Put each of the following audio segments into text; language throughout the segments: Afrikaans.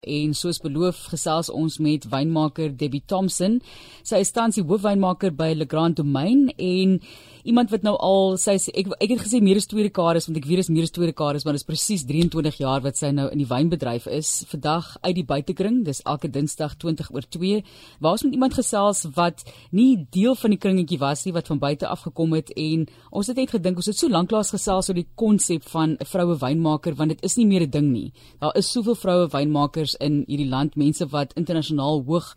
En soos beloof gesels ons met wynmaker Debbie Thompson. Sy is tans die hoofwynmaker by Le Grand Domain en iemand wat nou al sy ek ek het gesê meer as tweede dekades want ek weet is meer as tweede dekades maar dit is presies 23 jaar wat sy nou in die wynbedryf is. Vandag uit die buitekring, dis elke Dinsdag 20 oor 2. Waar ons met iemand gesels wat nie deel van die kringetjie was nie wat van buite af gekom het en ons het net gedink ons het so lanklaas gesels oor die konsep van 'n vroue wynmaker want dit is nie meer 'n ding nie. Daar is soveel vroue wynmakers leiers in hierdie land, mense wat internasionaal hoog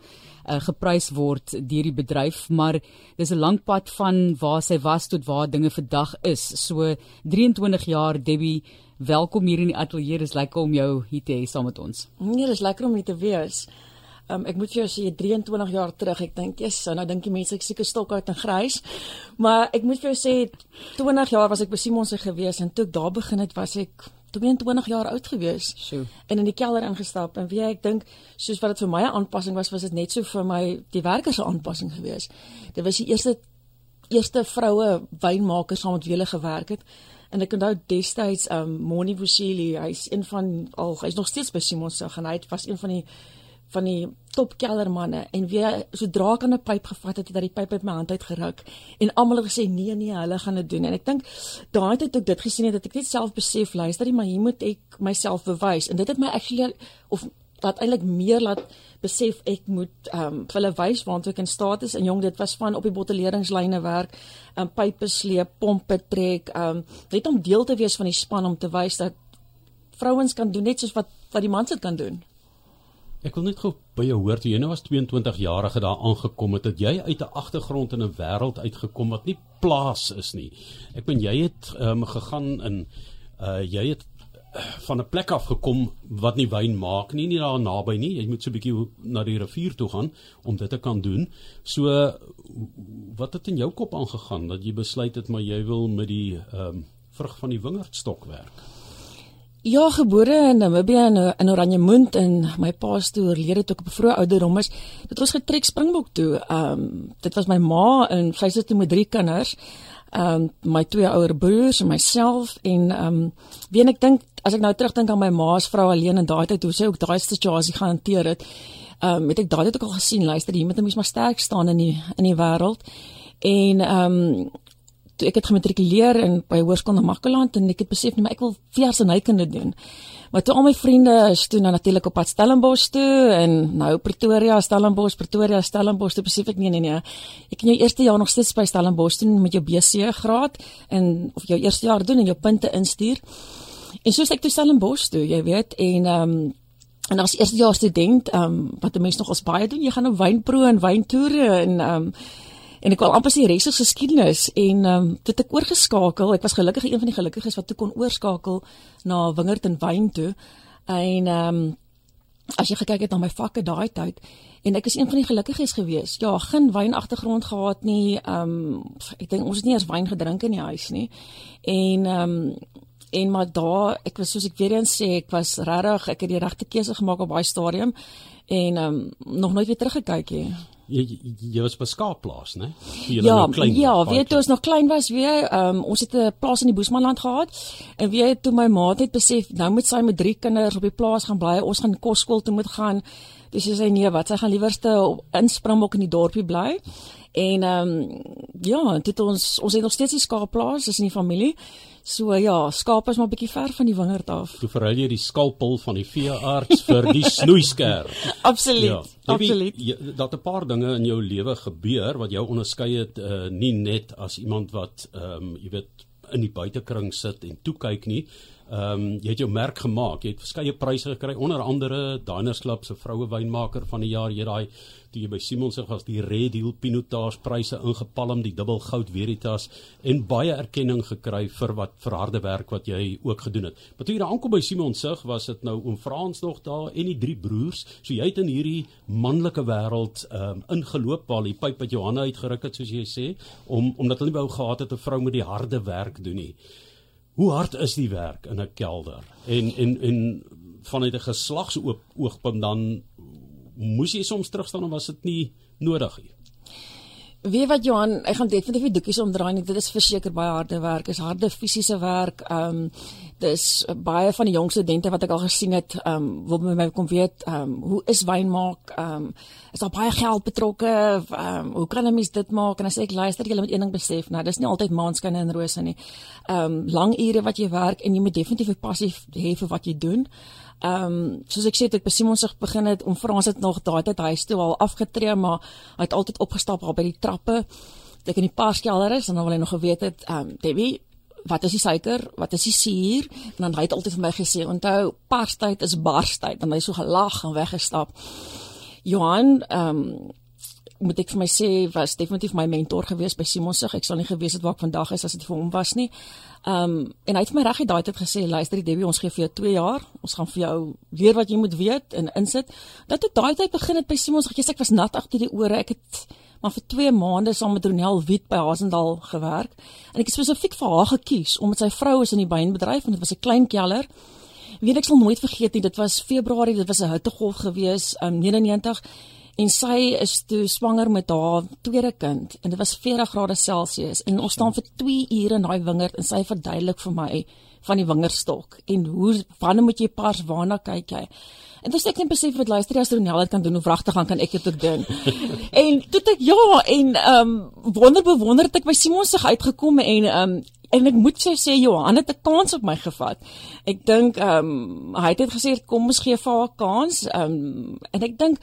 uh, geprys word deur die bedryf, maar dis 'n lang pad van waar sy was tot waar dinge vandag is. So 23 jaar Debbie, welkom hier in die ateljee. Dis lekker om jou hier te hê saam met ons. Nee, dis lekker om hier te wees. Um, ek moet vir jou sê 23 jaar terug, ek dink jy's so nou dink die mense ek seker stok uit en grys. Maar ek moet vir jou sê 20 jaar was ek by Simon se gewees en toe ek daar begin het was ek 22 jaar oud gewees. So. En in die kelder ingestap en wie ek dink soos wat dit vir my 'n aanpassing was, was dit net so vir my die werkers se aanpassing gewees. Dit was die eerste eerste vroue wynmakers saam met wie hulle gewerk het. En ek onthou destyds um Moni Vushili, hy's een van al hy's nog steeds by Simon se gaan hy was een van die van die top kellermanne en weer sodra ek aan 'n pyp gevat het, het hy die pyp uit my hand uit geruk en almal het gesê nee nee, hulle gaan dit doen. En ek dink daai tyd ek dit gesien het, dat ek net self besef, luister, maar hier moet ek myself bewys. En dit het my actually of wat eintlik meer laat besef ek moet ehm um, hulle wys waantoe ek in staat is en jong dit was van op die bottelieringslyne werk, ehm um, pype sleep, pompe trek, ehm um, net om deel te wees van die span om te wys dat vrouens kan doen net soos wat wat die mans dit kan doen. Ek wil net gou by jou hoor, toe jy nou as 22 jarige daar aangekom het, het jy uit 'n agtergrond in 'n wêreld uitgekom wat nie plaas is nie. Ek bedoel jy het um, gegaan in uh jy het uh, van 'n plek af gekom wat nie wyn maak nie, nie daar naby nie. Jy moet so 'n bietjie na die rivier toe gaan om dit te kan doen. So wat het in jou kop aangegaan dat jy besluit het maar jy wil met die ehm um, vrug van die wingerdstok werk? Ja, gebore in Namibië in, in Oranjemund en my pa se toe oorlede toe ek op 'n vroeë ouderdom is. Dit was getrek Springbok toe. Ehm um, dit was my ma en sy sit met drie kinders. Ehm um, my twee ouer broers en myself en ehm um, wie ek dink as ek nou terugdink aan my ma se vrou alleen in daai tyd hoe sy ook daai situasie gehanteer het. Ehm um, het ek daai tyd ook al gesien, luister, jy moet net maar sterk staan in die in die wêreld. En ehm um, toe ek het gematrikuleer in by Hoërskool in Makkeland en ek het besef net maar ek wil vers en hykunde doen. Maar toe al my vriende is toe nou natuurlik op pad Stellenbosch toe en nou Pretoria, Stellenbosch, Pretoria, Stellenbosch, toe besef ek nee nee nee. Ek kan jou eerste jaar nog steeds by Stellenbosch doen met jou BC graad en of jou eerste jaar doen en jou punte instuur. En soos ek toe Stellenbosch toe, jy weet, en ehm um, en as eerste jaar student, ehm um, wat 'n mens nog ons baie doen, jy gaan op wynproe en wyntoere en ehm um, en ek wil amper sê res is geskiedenis en ehm um, dit ek oorgeskakel. Ek was gelukkig een van die gelukkiges wat toe kon oorskakel na wingerd en wyn toe. En ehm um, as jy gekyk het na my vakke daai tyd en ek is een van die gelukkiges gewees. Ja, geen wyn agtergrond gehad nie. Ehm um, ek dink ons het nie eens wyn gedrink in die huis nie. En ehm um, en maar daar ek was soos ek weer eens sê ek was regtig ek het die regte keuse gemaak op daai stadium en ehm um, nog nooit weer teruggekyk nie jy jy was by skaapplaas, né? Ja, ja, weet jy ons nog klein was, weet um, ons het 'n plaas in die Boesmanland gehad en weet toe my ma het besef nou moet sy met drie kinders op die plaas gaan bly, ons gaan kosskool toe moet gaan. Dis sy sê nee, wat sy gaan liewerste in Springbok in die dorpie bly. En ehm um, ja, dit ons ons het nog steeds die skaapplaas, is in die familie. So ja, skaap is maar bietjie ver van die wingerd af. Toe verruil jy die skalpel van die veearts vir die snoeiskerp. absoluut. Ja. Absoluut. Dat 'n paar dinge in jou lewe gebeur wat jou onderskei het uh, nie net as iemand wat ehm um, jy weet in die buitekring sit en toe kyk nie. Ehm um, jy het jou merk gemaak. Jy het verskeie pryse gekry, onder andere Diners Club se vroue wynmaker van die jaar. Jy daai toe jy by Simon se gas die Red Deal Pinotage pryse ingepalm, die dubbel goud Veritas en baie erkenning gekry vir wat vir harde werk wat jy ook gedoen het. Maar toe jy daar aankom by Simon se was dit nou oom Frans nog daar en die drie broers. So jy het in hierdie manlike wêreld ehm um, ingeloop waar die pyp wat Johanna uitgeruk het soos jy sê om omdat hulle nie wou gehad het 'n vrou met die harde werk doen nie. Hoe hard is die werk in 'n kelder? En en en vanuit 'n geslagsoogpunt dan moes jy soms terugstaan of was dit nie nodig nie? Weet wat Johan, ek gaan definitief die doekies omdraai. Dit is verseker baie harde werk. Is harde fisiese werk. Ehm um, dis baie van die jong studente wat ek al gesien het, ehm um, wil met my kom weet, ehm um, hoe is wyn maak? Ehm um, is daar baie geld betrokke? Ehm um, hoe kan 'n mens dit maak? En as ek luister, jy moet een ding besef, nou dis nie altyd maanskyn en rose nie. Ehm um, lang ure wat jy werk en jy moet definitief 'n passie hê vir wat jy doen. Ehm um, soos ek sê ek by Simon se begin het om Frans het nog daai tyd huis toe al afgetree maar hy het altyd opgestap daar by die trappe. Ek in die paaskelder is en dan wil hy nog geweet het ehm um, Debbie wat is die suiker? Wat is die suur? En dan hy het altyd vir my gesê onthou parstyd is barstyd en hy so gelag en weggestap. Johan ehm um, moet ek vir my sê was definitief my mentor gewees by Simon se. Ek sal nie gewees het waar ek vandag is as dit vir hom was nie. Ehm um, en hy het vir my reg daai tyd gesê luister die Debbie ons gee vir jou 2 jaar. Ons gaan vir jou leer wat jy moet weet en insit. Dat het daai tyd begin het by Simon se. Ek was nat agter die ore. Ek het maar vir 2 maande saam met Ronel Wit by Hasendal gewerk. En ek het spesifiek vir haar gekies omdat sy vrou is in die wynbedryf en dit was 'n klein kelder. Weet ek sal nooit vergeet nie, dit was Februarie, dit was 'n hittegolf gewees, um, 99 en sy is toe swanger met haar tweede kind en dit was 40 grade Celsius en ons staan vir 2 ure in daai wingerd en sy verduidelik vir my van die wingerdstok en hoe wanneer moet jy pas waarna kyk jy En dis ek net besef wat luister as Ronel dit kan doen of wragtig gaan kan ek dit ook doen. en toe ek ja en ehm um, wonder bewonder het ek by Simon se uitgekom en ehm um, en ek moet sê Johan het 'n kans op my gevat. Ek dink ehm um, hy het dit gesê kom ons gee vir haar 'n kans. Ehm um, en ek dink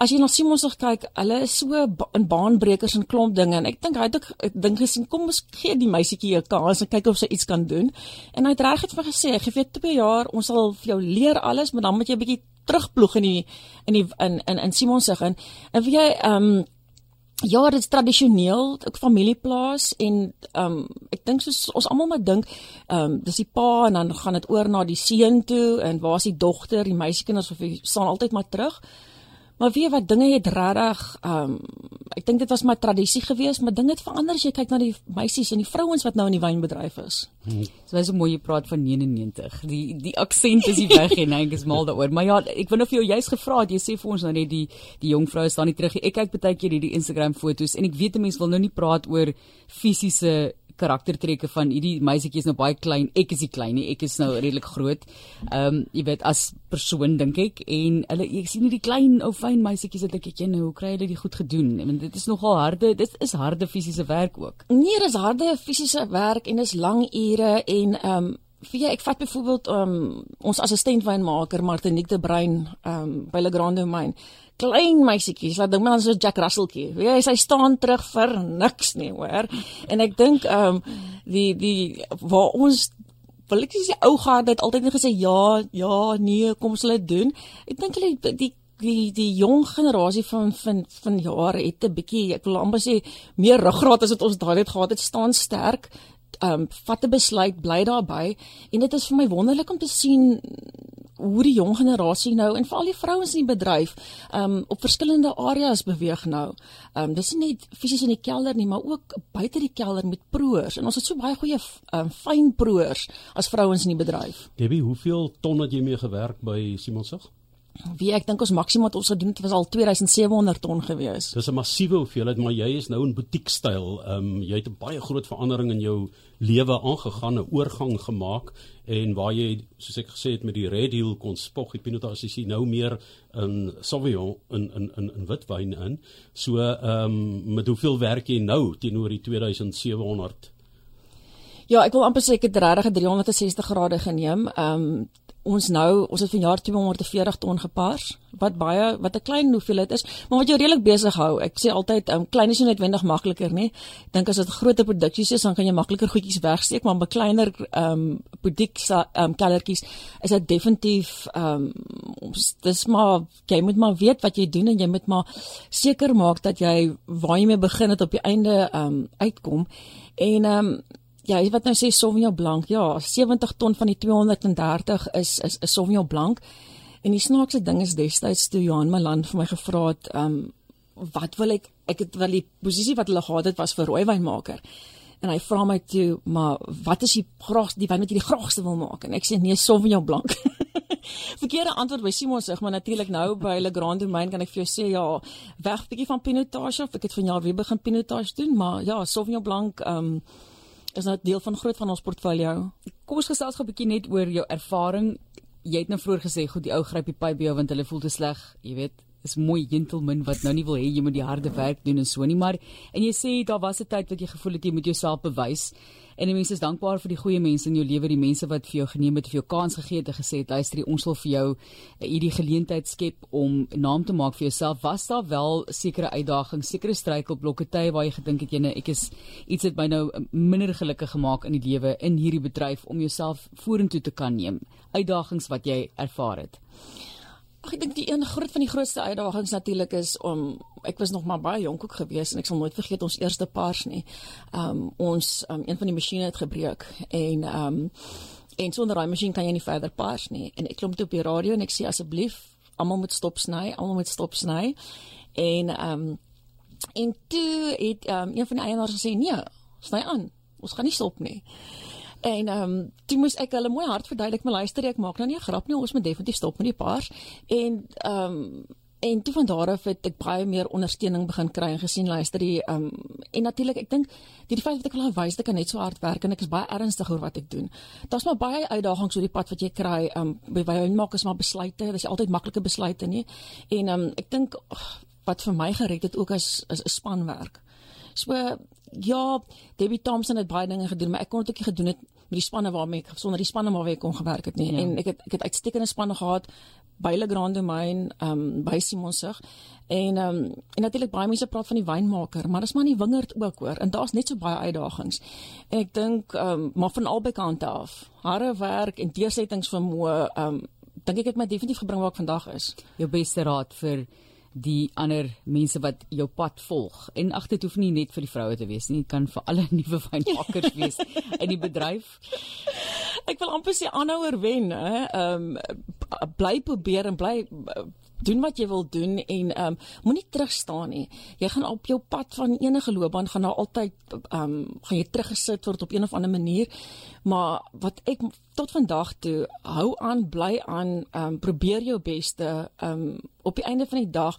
as jy na Simon se kyk, hulle is so in baanbrekers en klomp dinge en ek dink hy het ook dink gesien kom ons gee die meisietjie 'n kans en kyk of sy iets kan doen. En hy het reg het vir gesê, gee vir 2 jaar, ons sal vir jou leer alles, maar dan moet jy 'n bietjie terugploeg in die in die in in, in Simon se in. En vir jy ehm um, Ja, dit is tradisioneel, ook familieplaas en ehm um, ek dink soos ons almal maar dink, ehm um, dis die pa en dan gaan dit oor na die seun toe en waar is die dogter, die meisiekinders of hy staan altyd maar terug. Maar weet wat dinge het regtig um ek dink dit was maar tradisie gewees, maar dinge het verander as jy kyk na die meisies en die vrouens wat nou in die wynbedryf is. Hmm. So dis 'n mooi praat van 99. Die die aksent is nie weg en ek is mal daaroor. Maar ja, ek wou nou vir jou juist gevra het, jy sê vir ons nou net die die jong vroue staan nie terug nie. Ek kyk baie keer hierdie Instagram foto's en ek weet 'n mens wil nou nie praat oor fisiese karaktertrekke van hierdie meisietjie is nou baie klein. Ek is nie klein nie. Ek is nou redelik groot. Ehm um, jy weet as persoon dink ek en hulle ek sien hierdie klein ou fyn meisietjies wat ek ek nou hoe kry hulle dit goed gedoen? Want dit is nogal harde dit is harde fisiese werk ook. Nee, dis harde fisiese werk en dis lang ure en ehm um, vir ek vat byvoorbeeld um, ons assistent wynmaker Martinique de Bruin um, by Le Grand Domain klein meisietjies wat dink maar so Jack Russellkie. Weet jy, sy staan terug vir niks nie, hoor. En ek dink ehm um, die die waar ons wil ek sê ou garde het altyd net gesê ja, ja, nee, kom ons dit doen. Ek dink hulle die die die jong generasie van van van jare het 'n bietjie ek wil amper sê meer ruggraat as wat ons daai het gehad het staan sterk um, vat 'n besluit bly daarbey en dit is vir my wonderlik om te sien hoe die jong generasie nou en veral die vrouens in die bedryf um op verskillende areas beweeg nou. Um dis nie net fisies in die kelder nie, maar ook buite die kelder met proors en ons het so baie goeie um fyn proors as vrouens in die bedryf. Debbie, hoeveel ton het jy mee gewerk by Simonsig? Wie ek dink ons maksimum wat ons gedoen het was al 2700 ton gewees. Dis 'n massiewe hoeveelheid, maar jy is nou in butiekstyl. Ehm um, jy het 'n baie groot verandering in jou lewe aangegaan, 'n oorgang gemaak en waar jy soos ek gesê het met die Red Hill kon spog, die Pinot Noir is nou meer in Sauvignon in in in in witwyn in. So ehm um, met hoeveel werk jy nou teenoor die 2700 Ja, ek wil amper sê ek het regtig 360 grade geneem. Ehm um, ons nou ons het vanjaar 240 ton gepars wat baie wat 'n klein hoeveelheid is maar wat jou redelik besig hou. Ek sê altyd um, klein is nie noodwendig makliker nie. Ek dink as dit groter produksies is dan kan jy makliker goedjies wegsteek maar by kleiner ehm um, produk ehm um, kellertjies is dit definitief ehm um, dis maar jy moet maar weet wat jy doen en jy moet maar seker maak dat jy waar jy mee begin het op die einde ehm um, uitkom. En ehm um, Ja, wat nou sê Sauvignon Blanc. Ja, 70 ton van die 230 is is 'n Sauvignon Blanc. En die snaakse ding is destyds toe Johan Malan vir my gevra het, ehm um, wat wil ek ek het wel die posisie wat hulle gehad het was vir rooiwynmaker. En hy vra my toe, maar wat is die graag die wyn wat jy die graagste wil maak? En ek sê nee, Sauvignon Blanc. verkeerde antwoord by Simon sê, maar natuurlik nou by Le Grand Domain kan ek vir jou sê ja, weg bietjie van pinotage of ek het vanjaar weer begin pinotage doen, maar ja, Sauvignon Blanc ehm um, is nou deel van groot van ons portfolio. Kom ons gesels gou 'n bietjie net oor jou ervaring. Jy het nou vroeër gesê goed die ou gryp die pyp by jou want hulle voel te sleg, jy weet, is mooi gentleman wat nou nie wil hê jy moet die harde werk doen en so nie, maar en jy sê daar was 'n tyd wat jy gevoel het jy moet jouself bewys. En die mense is dankbaar vir die goeie mense in jou lewe, die mense wat vir jou geneem het, vir jou kans gegee het en gesê het, luister, ons wil vir jou eh, hierdie geleentheid skep om naam te maak vir jouself. Was daar wel sekere uitdagings, sekere struikelblokke tye waar jy gedink het, jene, ek is iets het my nou minder gelukkig gemaak in die lewe in hierdie bedryf om jouself vorentoe te kan neem. Uitdagings wat jy ervaar het. Ag ek dink die een groot van die grootste uitdagings natuurlik is om ek was nog maar baie jonk ook gewees en ek sal nooit vergeet ons eerste paars nie. Um ons um, een van die masjiene het gebreek en um en sonder daai masjien kan jy nie verder paars nie. En ek klop toe op die radio en ek sê asseblief almal moet stop sny, almal moet stop sny. En um en toe het um een van die eienaars gesê nee, sny aan. Ons gaan nie stop nie. En ehm um, toe moes ek hulle mooi hard verduidelik, maar luister, ek maak nou nie 'n grap nie, ons moet definitief stop met die paars. En ehm um, en toe van daar af het ek baie meer ondersteuning begin kry en gesien luister die ehm um, en natuurlik ek dink die, die feit dat ek al wys dat ek net so hard werk en ek is baie ernstig oor wat ek doen. Daar's maar baie uitdagings oor die pad wat jy kry. Ehm um, by by maak is maar besluite, dis altyd maklike besluite nie. En ehm um, ek dink wat vir my gered het ook is 'n spanwerk. So ja, Debbie Thompson het baie dinge gedoen, maar ek kon dit ook nie gedoen het met die spanne waarmee ek sonder die spanne waarmee ek kon gewerk het nie. Ja. En ek het ek het uitstekende spanne gehad by Le Grand Domain, ehm um, by Simon Sig. En ehm um, en natuurlik baie mense praat van die wynmaker, maar dis maar nie wingerd ook hoor. En daar's net so baie uitdagings. En ek dink ehm um, maar van albei kante af. Harde werk en deursettingsvermoë ehm um, dink ek het my definitief gebring waar ek vandag is. Jou beste raad vir die ander mense wat jou pad volg. En ag dit hoef nie net vir die vroue te wees nie, dit kan vir alle nuwe wynmakers wees in die bedryf. Ek wil amper sê aanhouer wen, hè. Ehm um, bly probeer en bly doen wat jy wil doen en ehm um, moenie terug staan nie. Jy gaan op jou pad van enige loopbaan gaan daar altyd ehm um, gaan jy teruggesit word op een of ander manier. Maar wat ek tot vandag toe hou aan, bly aan, ehm um, probeer jou beste. Ehm um, op die einde van die dag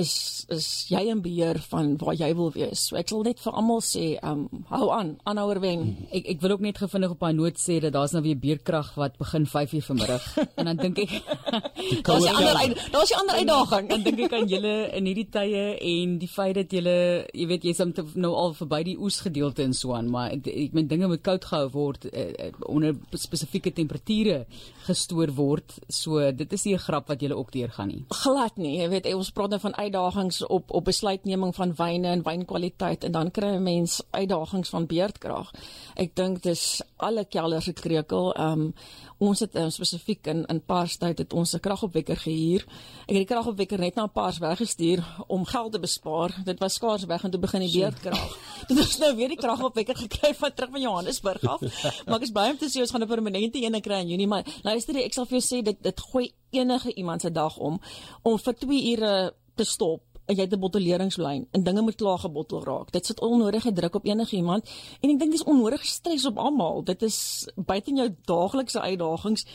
is is jy in beheer van waar jy wil wees. So ek wil net vir almal sê, um hou aan, aanhouer wen. Ek ek wil ook net gevindig op 'n noot sê dat daar's nou weer beerkrag wat begin 5:00 vanmiddag en dan dink ek daar's 'n ander daar's 'n ander uitdaging. Dan dink ek aan julle in hierdie tye en die feit dat julle, jy weet, jy's nou al verby die oes gedeelte en so aan, maar ek ek meen dinge moet koud gehou word uh, onder spesifieke temperature gestoor word. So dit is nie 'n grap wat julle ook deurgaan nie. Glad nie. Jy weet, ons praat nou van uitdagings op op besluitneming van wyne en wynkwaliteit en dan kry 'n mens uitdagings van beerdkrag. Ek dink dis alle kelders se kreukel. Um ons het um, spesifiek in in Paarstyd het ons 'n kragopwekker gehuur. Ek het die kragopwekker net na Paars weggestuur om geld te bespaar. Dit was skaars weg en toe begin die beerdkrag. Dit is nou weer die kragopwekker gekry van terug van Johannesburg af. maar ek is baie om te sê ons gaan 'n permanente een kry in Junie, maar luister ek sal vir jou sê dit dit gooi enige iemand se dag om om vir 2 ure te stop en jy het 'n bottelleringslyn en dinge moet klaar gebottel raak. Dit sit onnodige druk op enige iemand en ek dink dis onnodige stres op almal. Dit is buite jou daaglikse uitdagings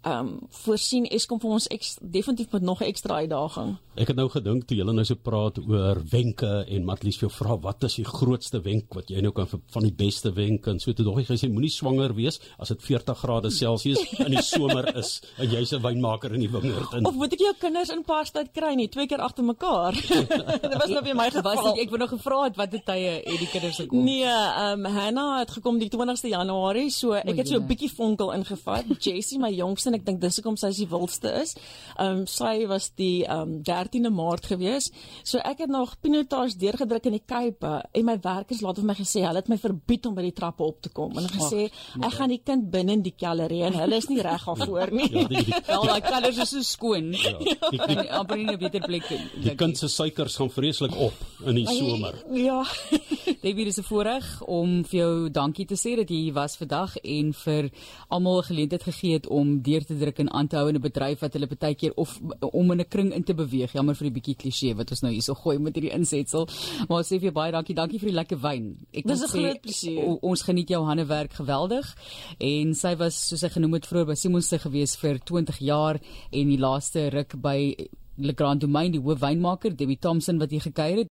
ehm um, voorsien Eskom vir ons ek definitief met nog 'n ekstra uitdaging. Ek het nou gedink toe julle nou so praat oor wenke en Matlies vir jou vra wat is die grootste wenk wat jy nou kan van die beste wenk en so toe dog ek gesê moenie swanger wees as dit 40 grade Celsius in die somer is en jy's 'n wynmaker in die wingerd en Of moet ek jou kinders in paarstyd kry nie twee keer agter mekaar? dit was nou vir my gewas ek ek wou nog gevra het watter tye het die kinders gekom? Nee, ehm um, Hannah het gekom die 20ste Januarie, so ek het so 'n bietjie vonkel ingevat. Jessie my jongste en ek dink dis hoekom sy die wildste is. Ehm um, sy was die ehm um, 13de Maart gewees. So ek het nog pinotage deurgedruk in die Kaap en my werkers laat vir my gesê hulle het my verbied om by die trappe op te kom en gesê Ach, ek gaan die kind binne in die kellerie en hulle is nie reg daarvoor nie. ja, die, die, Wel, daai kellers is so skoon. Ja, die, die, die amper nie 'n beter plek nie. Die kind se suikers gaan vreeslik op in die somer. Ja. David is 'n voorreg om vir jou dankie te sê dat jy hier was vandag en vir almal geleentheid gegee het om deur deur te druk en aan te hou in 'n bedryf wat hulle baie keer of om in 'n kring in te beweeg. Jammer vir die bietjie klisee wat ons nou hierso gooi met hierdie insetsel. Maar sê vir baie dankie. Dankie vir die lekker wyn. Ek Dis 'n groot plesier. Ons geniet jou handewerk geweldig. En sy was soos ek genoem het vroeër by Simon se gewees vir 20 jaar en die laaste ruk by Le Grand Domain die hoofwynmaker Debbie Thompson wat hier gekuier het